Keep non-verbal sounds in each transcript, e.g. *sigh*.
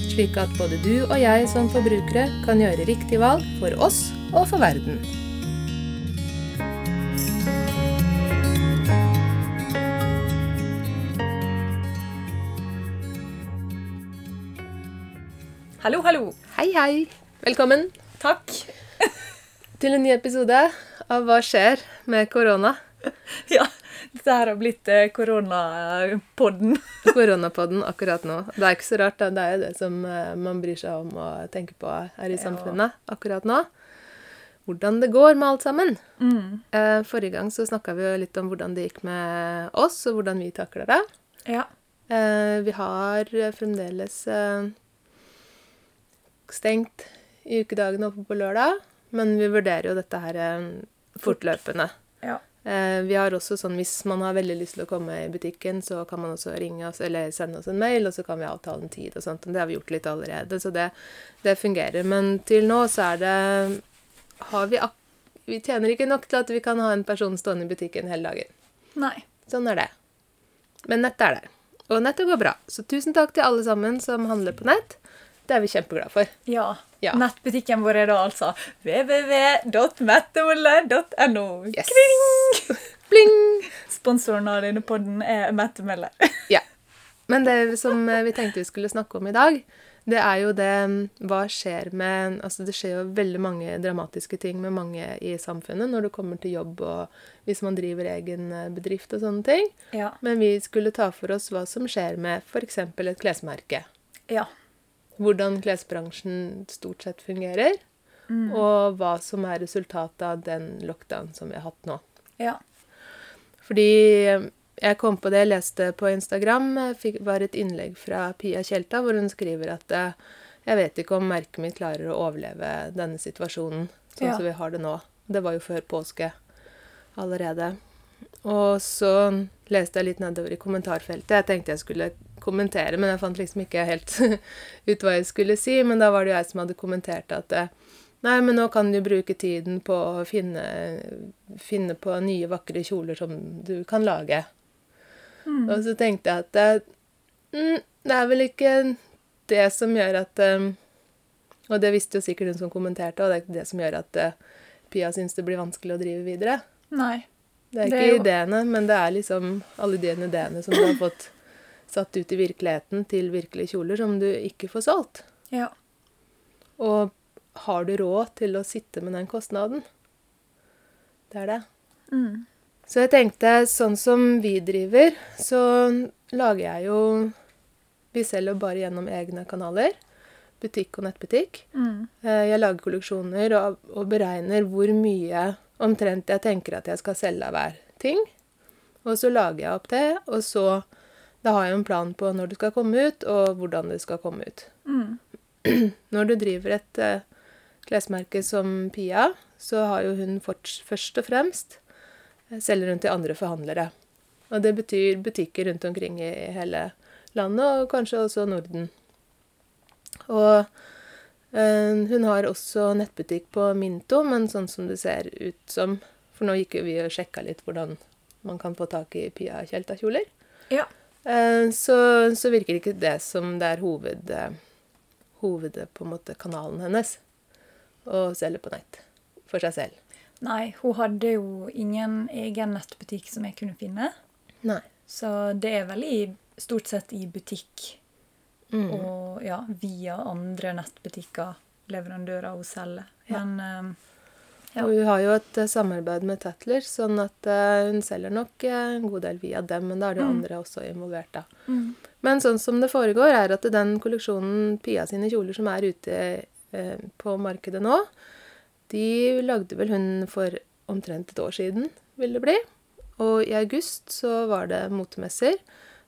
slik at både du og jeg som forbrukere kan gjøre riktig valg for oss og for verden. Hallo, hallo. Hei, hei! Velkommen Takk. til en ny episode av Hva skjer med korona? Ja, dette her har blitt eh, koronapodden. *laughs* Koronapodden akkurat nå. Det er ikke så rart, da. Det er jo det som eh, man bryr seg om og tenker på her i samfunnet akkurat nå. Hvordan det går med alt sammen. Mm. Eh, Forrige gang så snakka vi jo litt om hvordan det gikk med oss, og hvordan vi takler det. Ja. Vi har fremdeles stengt i ukedagene oppe på lørdag, men vi vurderer jo dette her fortløpende. Eh, Vi har også sånn hvis man har veldig lyst til å komme i butikken, så kan man også ringe oss eller sende oss en mail, og så kan vi avtale en tid og sånt. Det har vi gjort litt allerede, så det, det fungerer. Men til nå så er det har vi, ak vi tjener ikke nok til at vi kan ha en person stående i butikken hele dagen. Nei. Sånn er det. Men nettet er der. Og nettet går bra. Så tusen takk til alle sammen som handler på nett. Det er vi kjempeglade for. Ja. Ja. Nettbutikken vår er da altså www.mettemøller.no. Yes! *laughs* Bling! Sponsoren av denne podden er Mette Møller. *laughs* Ja. Men det som vi tenkte vi skulle snakke om i dag, det er jo det Hva skjer med Altså, det skjer jo veldig mange dramatiske ting med mange i samfunnet når det kommer til jobb og hvis man driver egen eh, bedrift og sånne ting. Ja. Men vi skulle ta for oss hva som skjer med f.eks. et klesmerke. Ja. Hvordan klesbransjen stort sett fungerer, og hva som er resultatet av den lockdown som vi har hatt nå. Ja. Fordi eh, jeg kom på det jeg leste på Instagram, eh, fikk, var et innlegg fra Pia Tjelta, hvor hun skriver at eh, jeg vet ikke om merket mitt klarer å overleve denne situasjonen sånn Ja. som vi har det nå. Det var jo før påske allerede. Og så leste jeg litt nedover i kommentarfeltet. Jeg tenkte jeg skulle kommentere, men jeg fant liksom ikke helt *laughs* ut hva jeg skulle si. Men da var det jo jeg som hadde kommentert at eh, Nei, men nå kan du bruke tiden på å finne, finne på nye, vakre kjoler som du kan lage. Og så tenkte jeg at eh, mm, det er vel ikke det som gjør at eh, Og det visste jo sikkert hun som kommenterte, og det er ikke det som gjør at Pia syns det blir vanskelig å drive videre. Nei. Det er Det ikke er jo- ideene, men det er liksom alle de ideene som du har fått satt ut i virkeligheten til virkelige kjoler som du ikke får solgt. Ja. Og har du råd til å sitte med den kostnaden? Det er det. Mm. Så jeg tenkte, sånn som vi driver, så lager jeg jo Vi selger bare gjennom egne kanaler. Butikk og nettbutikk. Mm. Eh, Jeg lager kolleksjoner og, og beregner hvor mye omtrent jeg tenker at jeg skal selge av hver ting. Og så lager jeg opp det, og så Da har jeg en plan på når det skal komme ut, og hvordan det skal komme ut. Mm. *clears throat* Når du driver et eh, klesmerke som Pia, så har jo hun først og fremst eh, selger hun til andre forhandlere. Og det betyr butikker rundt omkring i hele landet, og kanskje også Norden. Og eh, hun har også nettbutikk på Minto, men sånn som det ser ut som For nå gikk vi og sjekka litt hvordan man kan få tak i Pia Tjelta-kjoler. Ja. Eh, så, så virker ikke det som det er hoved, eh, hoved på en måte, kanalen hennes å selge på nett for seg selv. Nei, hun hadde jo ingen egen nettbutikk som jeg kunne finne. Nei. Så det er vel i, stort sett i butikk Mm. og ja, via andre nettbutikker, leverandører hun selger. Ja. Men eh, Ja. Og hun har jo et eh, samarbeid med Tatler, sånn at eh, hun selger nok eh, en god del via dem, men da er det jo Mm. andre også involvert, da. mm. Men sånn som det foregår, er at den kolleksjonen Pia sine kjoler som er ute eh, på markedet nå, de lagde vel hun for omtrent et år siden, vil det bli. Og i august så var det motemesser,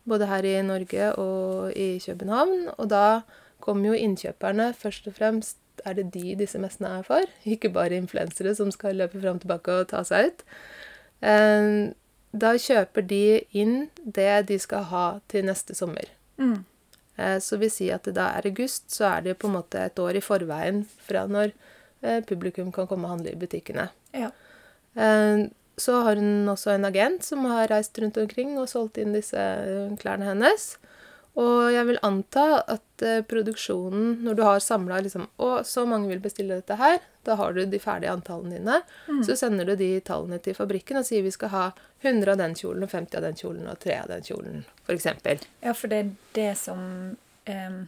både her i Norge og i København. Og da kommer jo innkjøperne først og fremst er det de disse messene er for, *laughs* ikke bare influensere som skal løpe fram og tilbake og ta seg ut. Eh, da kjøper de inn det de skal ha til neste sommer. Mm. Eh, Så vil si at det da er august, så er det på en måte et år i forveien fra når eh, publikum kan komme og handle i butikkene. Ja. Så har hun også en agent som har reist rundt omkring og solgt inn disse eh, klærne hennes. Og jeg vil anta at eh, produksjonen, når du har samla liksom Å, så mange vil bestille dette her. Da har du de ferdige antallene dine. Så sender du de tallene til fabrikken og sier vi skal ha 100 av den kjolen og 50 av den kjolen og 3 av den kjolen, f.eks. ja, for det er det som eh,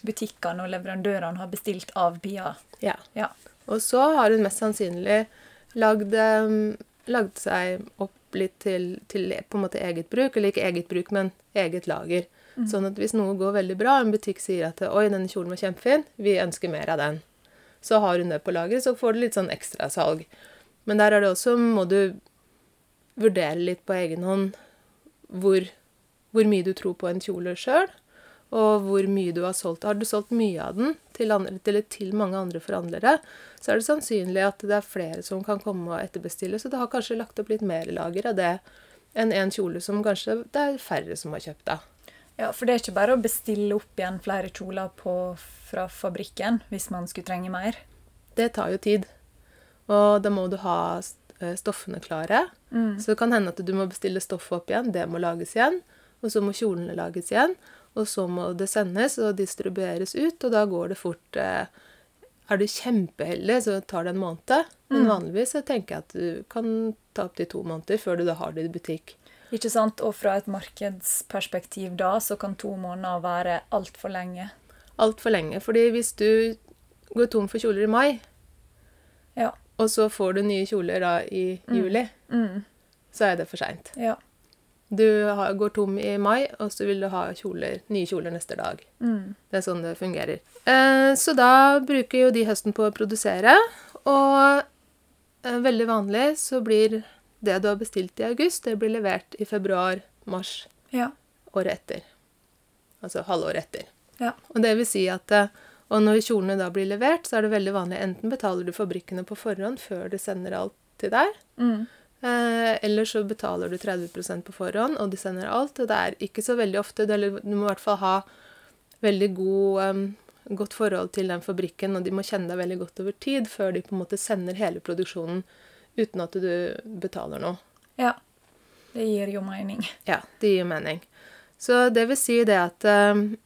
butikkene og leverandørene har bestilt av Pia. Ja. Ja. Og så har hun mest sannsynlig lagd, em, lagd seg opp litt til, til på en måte eget bruk, eller ikke eget bruk, men eget lager. Sånn at hvis noe går veldig bra, en butikk sier at oi, denne kjolen var kjempefin, vi ønsker mer av den. Så har hun det på lager, så får du litt sånn ekstrasalg. Men der er det også, må du vurdere litt på egen hånd hvor, hvor mye du tror på en kjole sjøl, og hvor mye du har solgt. Har du solgt mye av den til, andre, til, til mange andre forhandlere, så er det sannsynlig at det er flere som kan komme og etterbestille, så det har kanskje lagt opp litt mer lager av det enn en kjole som kanskje det er færre som har kjøpt av. Ja, for det er ikke bare å bestille opp igjen flere kjoler på, fra fabrikken hvis man skulle trenge mer. Det tar jo tid. Og da må du ha eh, stoffene klare. Så det kan hende at du må bestille stoffet opp igjen. Det må lages igjen. Og så må kjolene lages igjen. Og så må det sendes og distribueres ut, og da går det fort eh, Er du kjempeheldig, så tar det en måned. Men vanligvis så tenker jeg at du kan ta opptil to måneder før du da har det i butikk. Ikke sant? Og fra et markedsperspektiv da, så kan to måneder være altfor lenge. Altfor lenge. fordi hvis du går tom for kjoler i mai, Ja. og så får du nye kjoler da i juli, Mm. så er det for seint. Ja. Du har, går tom i mai, og så vil du ha kjoler, nye kjoler neste dag. Mm. Det er sånn det fungerer. Eh, så da bruker jo de høsten på å produsere, og eh, veldig vanlig så blir det du har bestilt i august, det blir levert i februar-mars Ja. året etter. Altså halvåret etter. Ja. Og det vil si at eh, og når kjolene da blir levert, så er det veldig vanlig enten betaler du fabrikkene på forhånd før du sender alt til deg, Mm. Eh, eller så betaler du 30% på forhånd, og de sender alt. Og det er ikke så veldig ofte eller Du må i hvert fall ha veldig god, um, godt forhold til den fabrikken, og de må kjenne deg veldig godt over tid før de på en måte sender hele produksjonen uten at du betaler noe. ja. Det gir jo mening. Ja, det gir mening. Så det vil si det at um,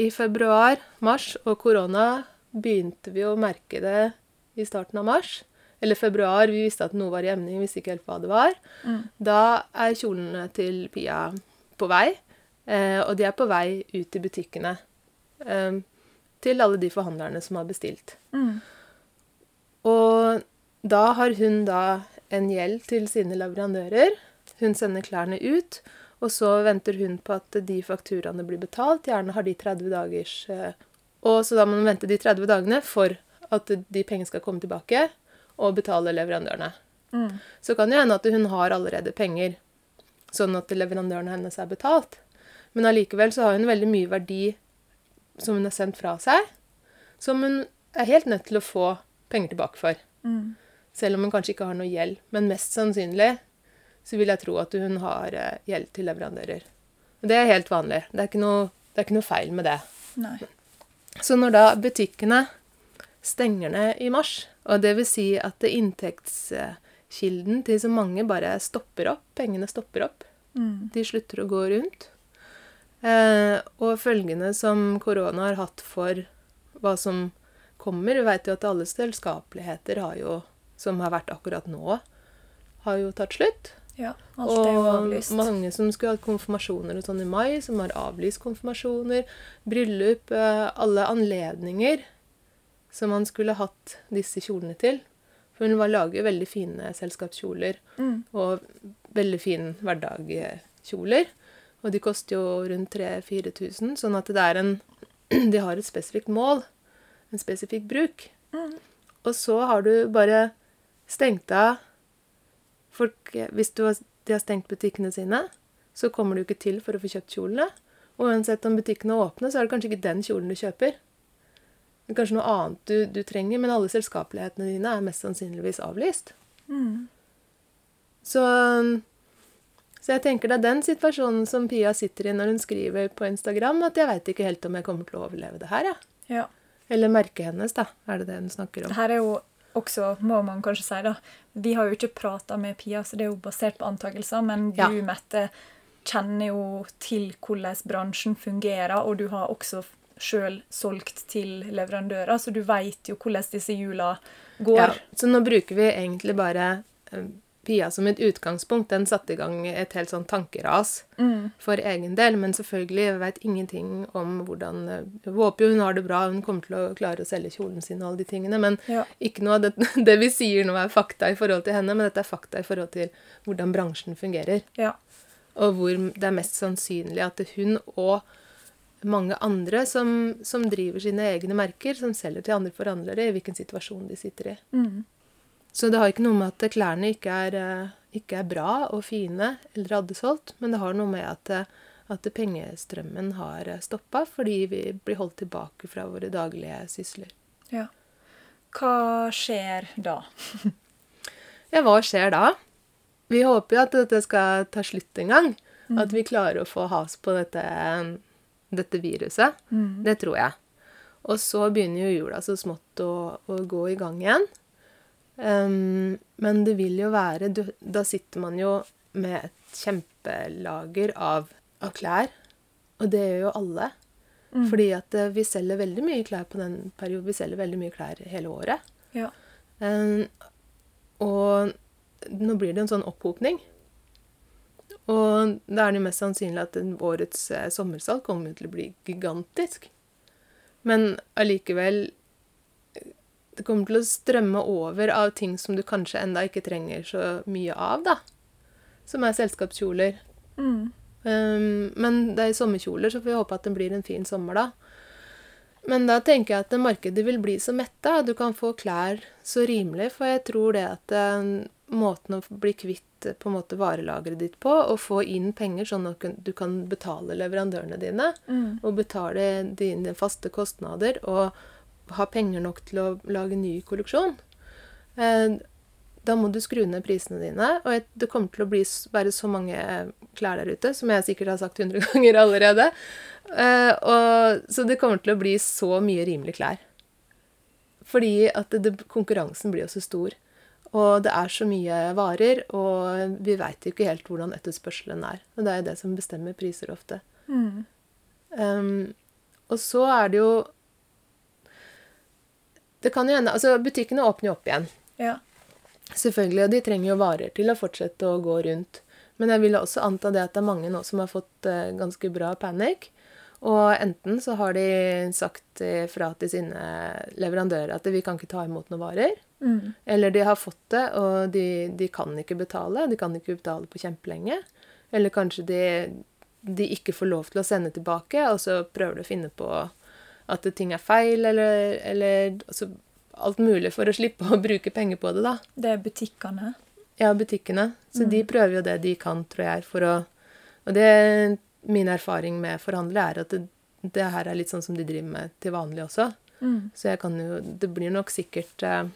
i februar, mars og korona begynte vi å merke det i starten av mars. Eller februar, vi visste at noe var i emning, vi visste ikke helt hva det var. Mm. Da er kjolene til Pia på vei, eh, og de er på vei ut i butikkene. Eh, til alle de forhandlerne som har bestilt. Mm. Og da har hun da en gjeld til sine leverandører. Hun sender klærne ut, og så venter hun på at de fakturaene blir betalt. Gjerne har de 30 dagers eh, Og så da må hun vente de 30 dagene for at de pengene skal komme tilbake, og betale leverandørene. Mm. Så kan det hende at hun har allerede penger, sånn at leverandørene hennes er betalt. Men allikevel så har hun veldig mye verdi som hun har sendt fra seg, som hun er helt nødt til å få penger tilbake for. Mm. Selv om hun kanskje ikke har noe gjeld. Men mest sannsynlig så vil jeg tro at hun har eh, gjeld til leverandører. Og det er helt vanlig. Det er noe, det er ikke noe feil med det. Nei. Så når da butikkene stenger ned i mars, og det vil si at det inntektskilden til så mange bare stopper opp, pengene stopper opp, Mm. de slutter å gå rundt, eh, og følgene som korona har hatt for hva som kommer Vi vet jo at alle selskapeligheter har jo, som har vært akkurat nå, har jo tatt slutt. Ja, alt er jo Og avlyst. mange som skulle hatt konfirmasjoner og sånn i mai, som har avlyst konfirmasjoner, bryllup, eh, alle anledninger som man skulle hatt disse kjolene til. For hun lager veldig fine selskapskjoler Mm. og veldig fine hverdagskjoler. Og de koster jo rundt 3000-4000, sånn at det er en *clears throat* De har et spesifikt mål, en spesifikk bruk. Mm. Og så har du bare stengt av folk Hvis du har, de har stengt butikkene sine, så kommer du ikke til for å få kjøpt kjolene. Og uansett om butikkene er åpne, så er det kanskje ikke den kjolen du kjøper. Kanskje noe annet du, du trenger, men alle selskapelighetene dine er mest sannsynligvis avlyst. Mm. Så, så jeg tenker det er den situasjonen som Pia sitter i når hun skriver på Instagram, at jeg veit ikke helt om jeg kommer til å overleve det her, jeg. Ja. Eller merket hennes, da, er det det hun snakker om. Det her er jo også, må man kanskje si, da Vi har jo ikke prata med Pia, så det er jo basert på antakelser, men du, Ja. Mette, kjenner jo til hvordan bransjen fungerer, og du har også sjøl solgt til leverandører, så du veit jo hvordan disse hjula går. Ja, så nå bruker vi egentlig bare eh, Pia som et utgangspunkt. Den satte i gang et helt sånn tankeras Mm. for egen del, men selvfølgelig veit ingenting om hvordan eh, Jeg håper jo hun har det bra, hun kommer til å klare å selge kjolen sin og alle de tingene, men Ja. ikke noe av det, *laughs* det vi sier nå er fakta i forhold til henne, men dette er fakta i forhold til hvordan bransjen fungerer. Ja. Og hvor det er mest sannsynlig at hun og mange andre som, som driver sine egne merker, som selger til andre forhandlere, i hvilken situasjon de sitter i. Mm. Så det har ikke noe med at klærne ikke er, eh, ikke er bra og fine eller hadde solgt, men det har noe med at, eh, at pengestrømmen har stoppa fordi vi blir holdt tilbake fra våre daglige sysler. ja. Hva skjer da? *laughs* Ja, hva skjer da? Vi håper jo at dette skal ta slutt en gang. At vi klarer å få has på dette, dette viruset. Mm. Det tror jeg. Og så begynner jo jula så smått å, å gå i gang igjen. Um, men det vil jo være du- Da sitter man jo med et kjempelager av, av klær. Og det gjør jo alle. Mm. Fordi at eh, vi selger veldig mye klær på den perioden. Vi selger veldig mye klær hele året. Ja. Um, og nå blir det en sånn opphopning. Og da er det mest sannsynlig at årets eh, sommersalg kommer til å bli gigantisk. Men allikevel eh, Det kommer til å strømme over av ting som du kanskje enda ikke trenger så mye av, da. Som er selskapskjoler. Mm. Um, men det er sommerkjoler, så får vi håpe at det blir en fin sommer da. Men da tenker jeg at markedet vil bli så metta, du kan få klær så rimelig, for jeg tror det at eh, måten å bli kvitt på en måte varelageret ditt på, og få inn penger sånn at du kan betale leverandørene dine, Mm. og betale dine faste kostnader, og ha penger nok til å lage ny kolleksjon, eh, da må du skru ned prisene dine. Og det kommer til å bli, bare være så mange eh, klær der ute, som jeg sikkert har sagt 100 *laughs* ganger allerede. Eh, og, så det kommer til å bli så mye rimelige klær. Fordi at det, det, konkurransen blir jo så stor. Og det er så mye varer, og vi veit ikke helt hvordan etterspørselen er. Og det er jo det som bestemmer priser ofte. Mm. Um, og så er det jo Det kan jo hende Altså, butikkene åpner jo opp igjen. Ja. Selvfølgelig, og de trenger jo varer til å fortsette å gå rundt. Men jeg vil også anta det at det er mange nå som har fått eh, ganske bra panikk. Og enten så har de sagt fra til sine leverandører at vi kan ikke ta imot noen varer. Mm. Eller de har fått det, og de, de kan ikke betale. De kan ikke betale på kjempelenge. Eller kanskje de, de ikke får lov til å sende tilbake, og så prøver de å finne på at ting er feil, eller, eller altså, alt mulig for å slippe å bruke penger på det, da. Det er butikkene. Ja, butikkene. Så de prøver jo det de kan, tror jeg, for å Og det min erfaring med forhandlere er at det, det her er litt sånn som de driver med til vanlig også. Mm. Så jeg kan jo Det blir nok sikkert eh,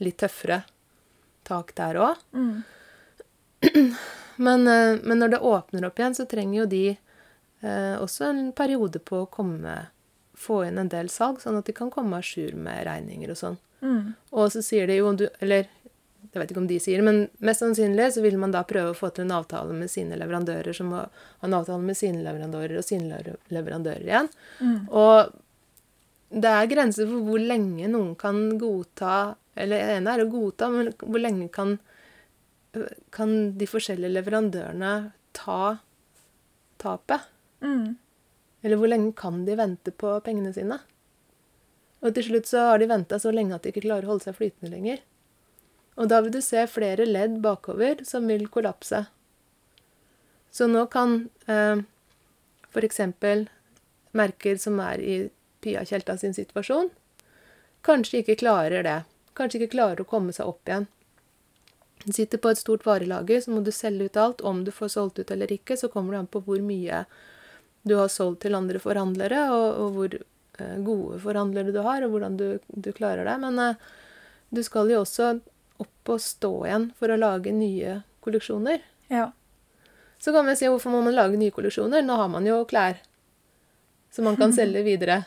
litt tøffere tak der òg. Mm. *clears throat* Men, eh, men når det åpner opp igjen, så trenger jo de eh, også en periode på å komme Få inn en del salg, sånn at de kan komme à jour med regninger og sånn. Mm. Og så sier de jo du Eller jeg vet ikke om de sier det, men mest sannsynlig så vil man da prøve å få til en avtale med sine leverandører, som må ha en avtale med sine leverandører og sine leverandører igjen. Mm. Og det er grenser for hvor lenge noen kan godta Eller det ene er å godta, men hvor lenge kan, kan de forskjellige leverandørene ta tapet? Mm. Eller hvor lenge kan de vente på pengene sine? Og til slutt så har de venta så lenge at de ikke klarer å holde seg flytende lenger. Og da vil du se flere ledd bakover som vil kollapse. Så nå kan eh, f.eks. merker som er i Pia Tjelta sin situasjon, kanskje ikke klarer det. Kanskje ikke klarer å komme seg opp igjen. Du sitter på et stort varelager, så må du selge ut alt. Om du får solgt ut eller ikke, så kommer det an på hvor mye du har solgt til andre forhandlere, og, og hvor eh, gode forhandlere du har, og hvordan du, du klarer det. Men eh, du skal jo også opp og stå igjen for å lage nye kolleksjoner. Ja. Så kan vi si hvorfor må man lage nye kolleksjoner? Nå har man jo klær som man kan *laughs* selge videre.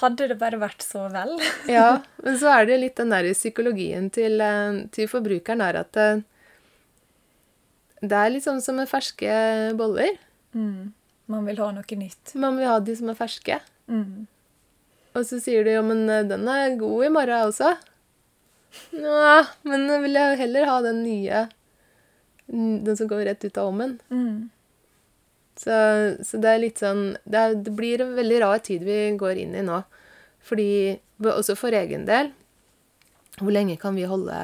Hadde det bare vært så vel. *laughs* Ja, men så er det jo litt den der psykologien til, eh, til forbrukeren er at det, det er sånn som med ferske boller. Mm. Man vil ha noe nytt. Man vil ha de som er ferske. Mm. Og så sier du jo, men eh, den er god i morgen også. Nja, men vil jeg heller ha den nye. Den som går rett ut av ovnen. Mm. Så, så det er litt sånn det, er, det blir en veldig rar tid vi går inn i nå. Fordi Også for egen del Hvor lenge kan vi holde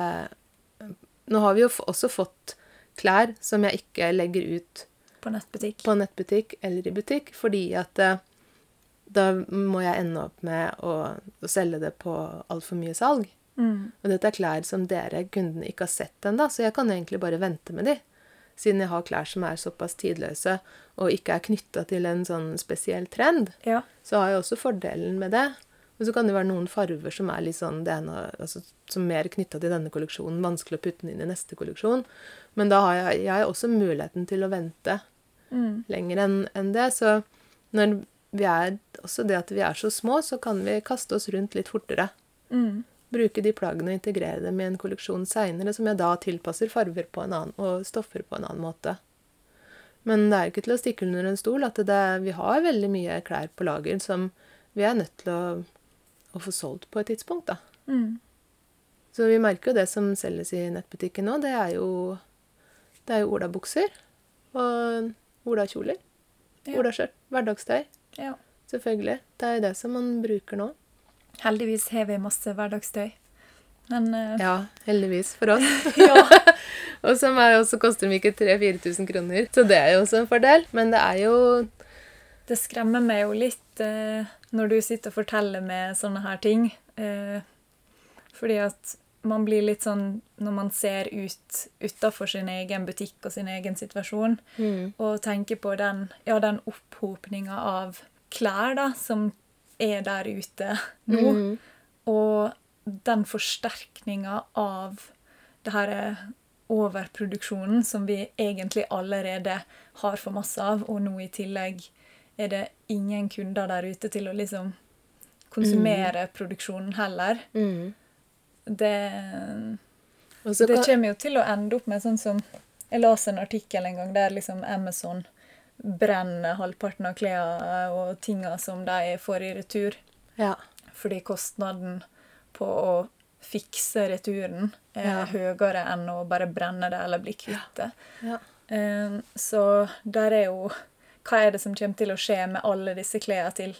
Nå har vi jo også fått klær som jeg ikke legger ut På nettbutikk. på nettbutikk eller i butikk, fordi at eh, da må jeg ende opp med å, å selge det på altfor mye salg. Mm. Og dette er klær som dere kundene ikke har sett ennå, så jeg kan egentlig bare vente med de. Siden jeg har klær som er såpass tidløse og ikke er knytta til en sånn spesiell trend, Ja. så har jeg også fordelen med det. Og så kan det være noen farver som er litt sånn ene, altså, som mer knytta til denne kolleksjonen, vanskelig å putte den inn i neste kolleksjon. Men da har jeg, jeg har også muligheten til å vente Mm. lenger enn en det. Så når vi er også det at vi er så små, så kan vi kaste oss rundt litt fortere. Mm. Bruke de plaggene og integrere dem i en kolleksjon seinere, som jeg da tilpasser farver på en annen, og stoffer på en annen måte. Men det er jo ikke til å stikke under en stol at det, vi har veldig mye klær på lager som vi er nødt til å, å få solgt på et tidspunkt, da. Mm. Så vi merker jo det som selges i nettbutikken nå, det er jo, det er jo olabukser og olakjoler. Ja. Olaskjørt. Hverdagstøy. ja. Selvfølgelig. Det er jo det som man bruker nå. Heldigvis har vi masse hverdagstøy. Men uh, Ja, heldigvis for oss. *laughs* *laughs* Og som er, også koster de ikke 3000-4000 kroner. Så det er jo også en fordel. Men det er jo Det skremmer meg jo litt uh, når du sitter og forteller med sånne her ting. Uh, fordi at man blir litt sånn Når man ser ut utafor sin egen butikk og sin egen situasjon, mm, og tenker på den, ja, den opphopninga av klær da, som er der ute nå, mm, og den forsterkninga av det her overproduksjonen som vi egentlig allerede har for masse av, og nå i tillegg er det ingen kunder der ute til å liksom konsumere produksjonen heller. mm. Det, Også det kan, kommer jo til å ende opp med sånn som Jeg leste en artikkel en gang der liksom Amazon brenner halvparten av klærne og tinga som de får i retur. ja. Fordi kostnaden på å fikse returen er Ja. høyere enn å bare brenne det eller bli kvitt det. ja. Eh, Så der er jo Hva er det som kommer til å skje med alle disse klærne til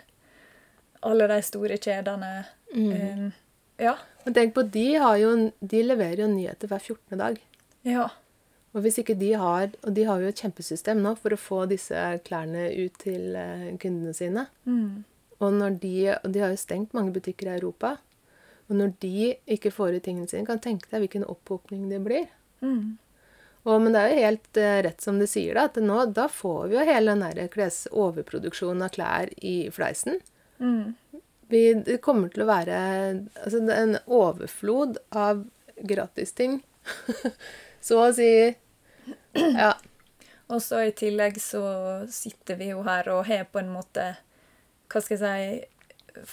alle de store kjedene? Mm. Eh, Ja. Og tenk på, de, har jo, de leverer jo nyheter hver 14. dag. Ja. Og hvis ikke de har Og de har jo et kjempesystem nå for å få disse klærne ut til eh, kundene sine. Mm. Og når de Og de har jo stengt mange butikker i Europa. Og når de ikke får ut tingene sine, kan tenke deg hvilken opphopning det blir. Mm. Og, men det er jo helt eh, rett som du sier, da, at nå, da får vi jo hele den der kles overproduksjonen av klær i fleisen. Mm. Vi, det kommer til å være altså, en overflod av gratisting. *laughs* Så å si *clears throat* Ja. Og så i tillegg så sitter vi jo her og har på en måte Hva skal jeg si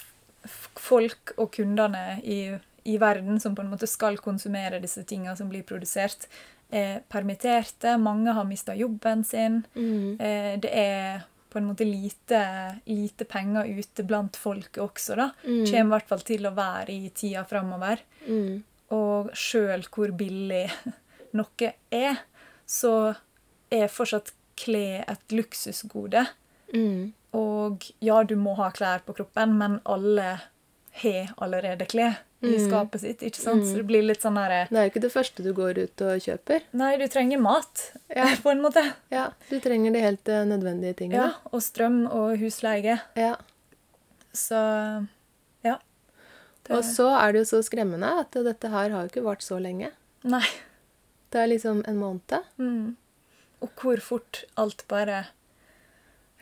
Folk og kundene i, i verden som på en måte skal konsumere disse tingene som blir produsert, er permitterte. Mange har mista jobben sin. Mm. Eh, det er på en måte lite, lite penger ute blant folket også, da. Mm. Kommer i hvert fall til å være i tida framover. Mm. Og sjøl hvor billig *laughs* noe er, så er fortsatt klær et luksusgode. Mm. Og ja, du må ha klær på kroppen, men alle har allerede klær i Mm. skapet sitt. ikke sant? Mm. Så det blir litt sånn herre Det er jo ikke det første du går ut og kjøper. Nei, du trenger mat, Ja. *laughs* på en måte. Ja, Du trenger de helt nødvendige tingene. Ja. Og strøm og husleie. Ja. Så ja. Det, Og så er det jo så skremmende at dette her har jo ikke vart så lenge. Nei. Det er liksom en måned. Mm. Og hvor fort alt bare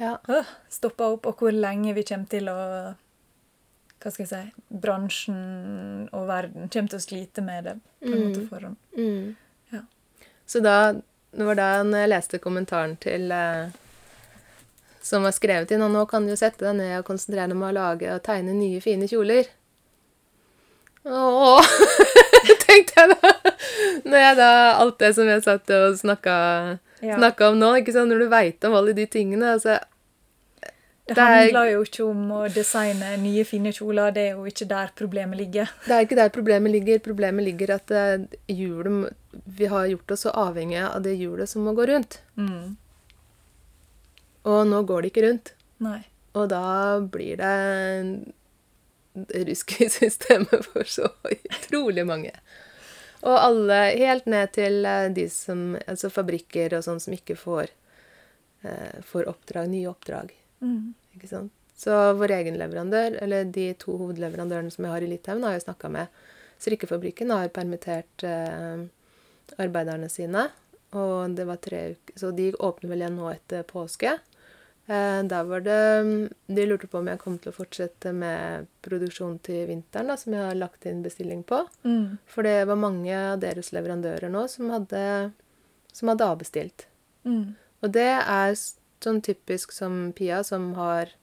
Ja. øh, stopper opp, og hvor lenge vi kommer til å Hva skal jeg si Bransjen og verden kommer til å slite med det på en måte Mm. forhånd. Mm. Ja. Så da Det var da jeg leste kommentaren til eh, Som var skrevet inn, og nå kan du jo sette deg ned og konsentrere deg om å lage og tegne nye, fine kjoler. Åh, *laughs* tenkte jeg da. Når jeg da Alt det som jeg satt og snakka, Ja. om nå, ikke sant, når du veit om alle de tingene altså, Det det er- handler jo ikke om å designe nye, fine kjoler. Det er jo ikke der problemet ligger. Det er ikke der problemet ligger. Problemet ligger at eh, hjulet Vi har gjort oss så avhengige av det hjulet som må gå rundt. Mm. Og nå går det ikke rundt. Nei. Og da blir det det russiske *laughs* systemet for så utrolig mange. Og alle, helt ned til eh, de som Altså fabrikker og sånn som ikke får, eh, får oppdrag, nye oppdrag. Mm. Ikke sant? Så vår egen leverandør, eller de to hovedleverandørene som jeg har i Litauen, har jeg snakka med. Strikkefabrikken har permittert eh, arbeiderne sine. Og det var tre uker Så de åpner vel igjen nå etter påske. Eh, der var det De lurte på om jeg kom til å fortsette med produksjon til vinteren, da, som jeg har lagt inn bestilling på. Mm. For det var mange av deres leverandører nå som hadde, som hadde avbestilt. Mm. Og det er sånn typisk som Pia, som har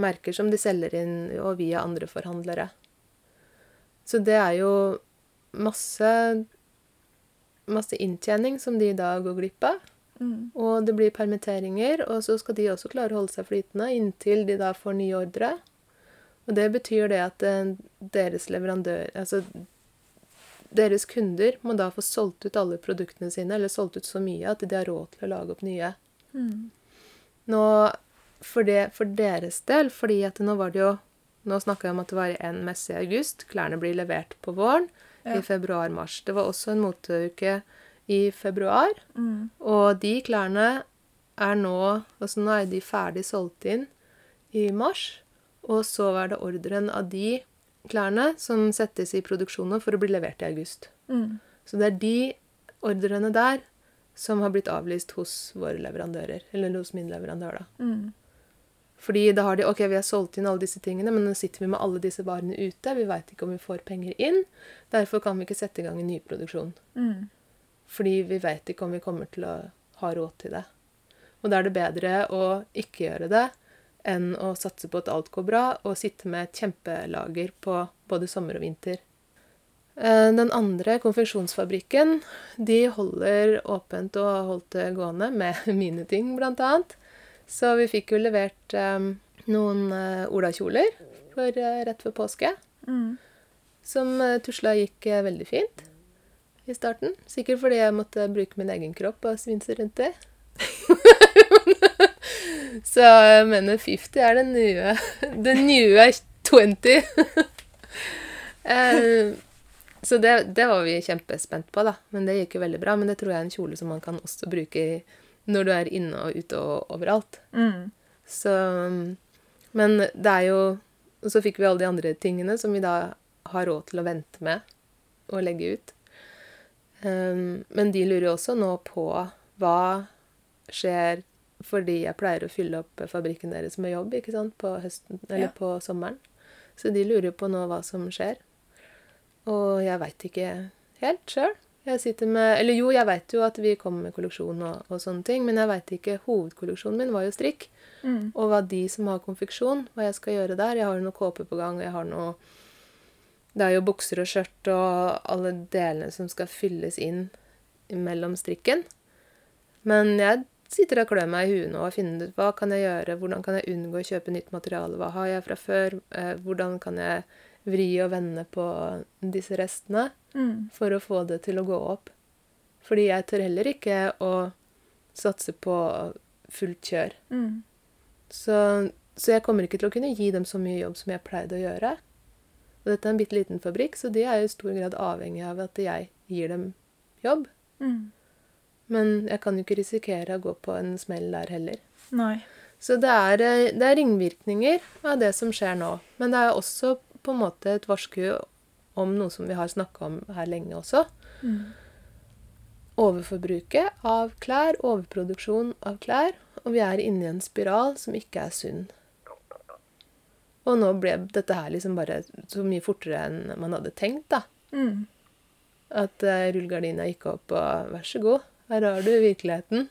merker som de selger inn og via andre forhandlere. Så det er jo masse masse inntjening som de da går glipp av. Mm. Og det blir permitteringer, og så skal de også klare å holde seg flytende inntil de da får nye ordre. Og det betyr det at eh, deres leverandør Altså deres kunder må da få solgt ut alle produktene sine, eller solgt ut så mye at de har råd til å lage opp nye. Mm. Nå, for, det, for deres del, fordi at nå var det jo Nå snakka jeg om at det var en messe i august. Klærne blir levert på våren. Ja. I februar-mars. Det var også en moteuke i februar. Mm. Og de klærne er nå Altså nå er de ferdig solgt inn i mars. Og så var det ordren av de klærne som settes i produksjon for å bli levert i august. Mm. Så det er de ordrene der som har blitt avlyst hos våre leverandører. Eller hos min leverandør, da. Mm. Fordi da har de OK, vi har solgt inn alle disse tingene, men nå sitter vi med alle disse varene ute. Vi veit ikke om vi får penger inn. Derfor kan vi ikke sette i gang en ny produksjon. Mm. Fordi vi veit ikke om vi kommer til å ha råd til det. Og da er det bedre å ikke gjøre det enn å satse på at alt går bra, og sitte med et kjempelager på både sommer og vinter. Eh, Den andre konfeksjonsfabrikken de holder åpent og har holdt det gående med *laughs* mine ting, blant annet. Så vi fikk jo levert um, noen uh, olakjoler for, eh, rett før påske, Mm. som uh, tusla gikk uh, veldig fint i starten. Sikkert fordi jeg måtte bruke min egen kropp og svinse rundt det. *laughs* Så jeg mener 50 er den nye *laughs* Den nye 20. *laughs* Eh, Så det, det var vi kjempespent på, da. Men det gikk jo veldig bra. Men det tror jeg er en kjole som man kan også bruke når du er inne og ute og overalt. Mm. Så Men det er jo Og så fikk vi alle de andre tingene som vi da har råd til å vente med og legge ut. Um, men de lurer jo også nå på hva skjer fordi jeg pleier å fylle opp fabrikken deres med jobb ikke sant, på høsten eller Ja. på sommeren. Så de lurer på nå hva som skjer. Og jeg veit ikke helt sjøl. Jeg sitter med Eller jo, jeg veit jo at vi kommer med kolleksjon og, og sånne ting, men jeg veit ikke. Hovedkolleksjonen min var jo strikk. Mm. Og hva de som har konfeksjon, hva jeg skal gjøre der. Jeg har noe kåpe på gang, og jeg har noe Det er jo bukser og skjørt og alle delene som skal fylles inn mellom strikken. Men jeg sitter og klør meg i huet nå og finner ut hva kan jeg gjøre, hvordan kan jeg unngå å kjøpe nytt materiale, hva har jeg fra før, eh, hvordan kan jeg vri og vende på disse restene Mm. for å få det til å gå opp. Fordi jeg tør heller ikke å satse på fullt kjør. Mm. Så, så jeg kommer ikke til å kunne gi dem så mye jobb som jeg pleide å gjøre. Og dette er en bitte liten fabrikk, så de er i stor grad avhengig av at jeg gir dem jobb. Mm. Men jeg kan jo ikke risikere å gå på en smell der heller. Nei. Så det er, eh, det er ringvirkninger av det som skjer nå. Men det er også på en måte et varsku om noe som vi har snakka om her lenge også. Mm. Overforbruket av klær, overproduksjon av klær. og vi er inne i en spiral som ikke er sunn. Og nå ble dette her liksom bare så mye fortere enn man hadde tenkt, da. Mm. At uh, rullegardina gikk opp, og vær så god, her har du virkeligheten.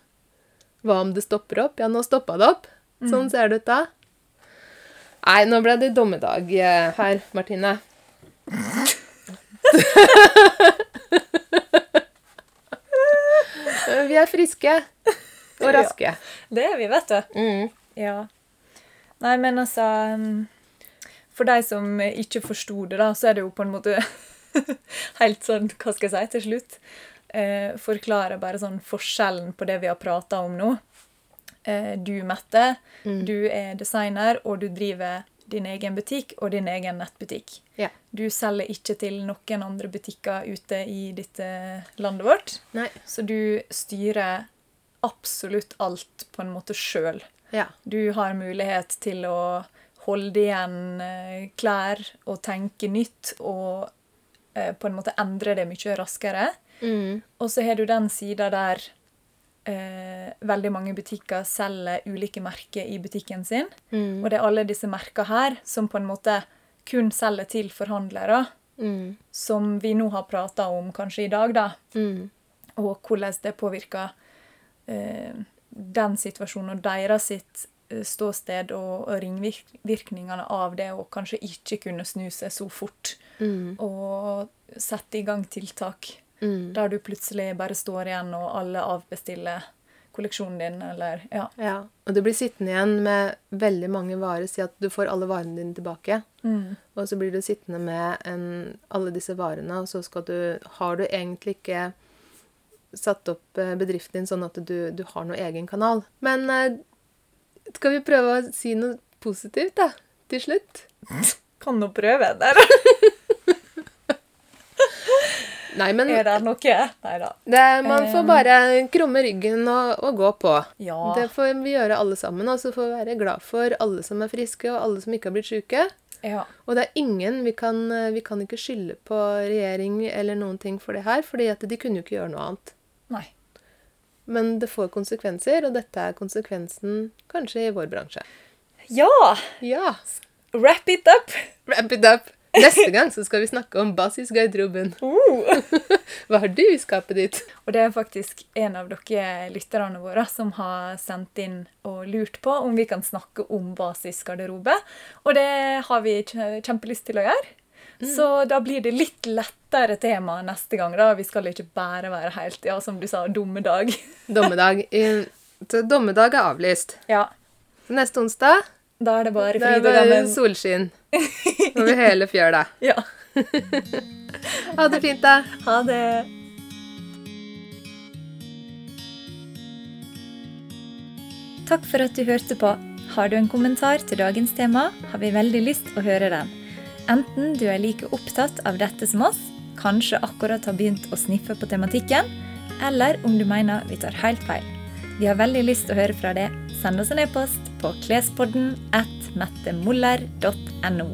Hva om det stopper opp? Ja, nå stoppa det opp. Sånn ser det ut da. Nei, nå ble det dommedag eh, her, Martine. *laughs* Vi er friske og raske. Det er vi, vet du. Mm. Ja. Nei, men altså um, For de som ikke forsto det, da, så er det jo på en måte *laughs* helt sånn Hva skal jeg si til slutt? Eh, forklare bare sånn forskjellen på det vi har prata om nå. Eh, du, Mette, Mm. du er designer, og du driver din egen butikk og din egen nettbutikk. Ja. Du selger ikke til noen andre butikker ute i dette landet vårt. Nei. Så du styrer absolutt alt på en måte sjøl. Ja. Du har mulighet til å holde igjen eh, klær og tenke nytt og eh, på en måte endre det mye raskere. Mm. Og så har du den sida der eh, veldig mange butikker selger ulike merker i butikken sin. Mm. Og det er alle disse merkene her som på en måte kun selger til forhandlere, Mm. som vi nå har prata om kanskje i dag, da Mm. og hvordan det påvirker eh, den situasjonen og deres sitt ståsted og, og ringvirkningene av det å kanskje ikke kunne snu seg så fort Mm. og sette i gang tiltak Mm. der du plutselig bare står igjen og alle avbestiller kolleksjonen din, eller ja. Ja. Og du blir sittende igjen med veldig mange varer. Si at du får alle varene dine tilbake. Mm. Og så blir du sittende med en, alle disse varene, og så skal du, har du egentlig ikke satt opp eh, bedriften din sånn at du, du har noe egen kanal. Men eh, skal vi prøve å si noe positivt, da? Til slutt? Kan nå prøve der. Nei, men Er det noe? Nei da. det, man får bare krumme ryggen og, og gå på. Ja. Det får vi gjøre alle sammen. Og så får vi være glad for alle som er friske, og alle som ikke har blitt syke. ja. Og det er ingen vi kan, vi kan ikke skylde på regjering eller noen ting for det her, fordi at de kunne jo ikke gjøre noe annet. Nei. Men det får konsekvenser, og dette er konsekvensen kanskje i vår bransje. Ja! Ja. Wrap it up! Wrap it up! Neste gang så skal vi snakke om basisgarderoben. Uh. *laughs* Hva har du i skapet ditt? Og det er faktisk en av dere lytterne våre som har sendt inn og lurt på om vi kan snakke om basisgarderobe. Og det har vi kjempelyst til å gjøre. Så da blir det litt lettere tema neste gang. da. Vi skal ikke bare være helt, ja, som du sa, dommedag. *laughs* Dommedag. Så dommedag er avlyst. Ja, neste onsdag da er det bare fryd og gammen. solskinn *laughs* over hele fjøla. Ja. *laughs* Ha det fint, da. Ha det. Takk for at du hørte på. Har du en kommentar til dagens tema, har vi veldig lyst å høre den. Enten du er like opptatt av dette som oss, kanskje akkurat har begynt å sniffe på tematikken, eller om du mener vi tar helt feil. Vi har veldig lyst til å høre fra deg. Send oss en e-post på klespodden at mettemoller.no.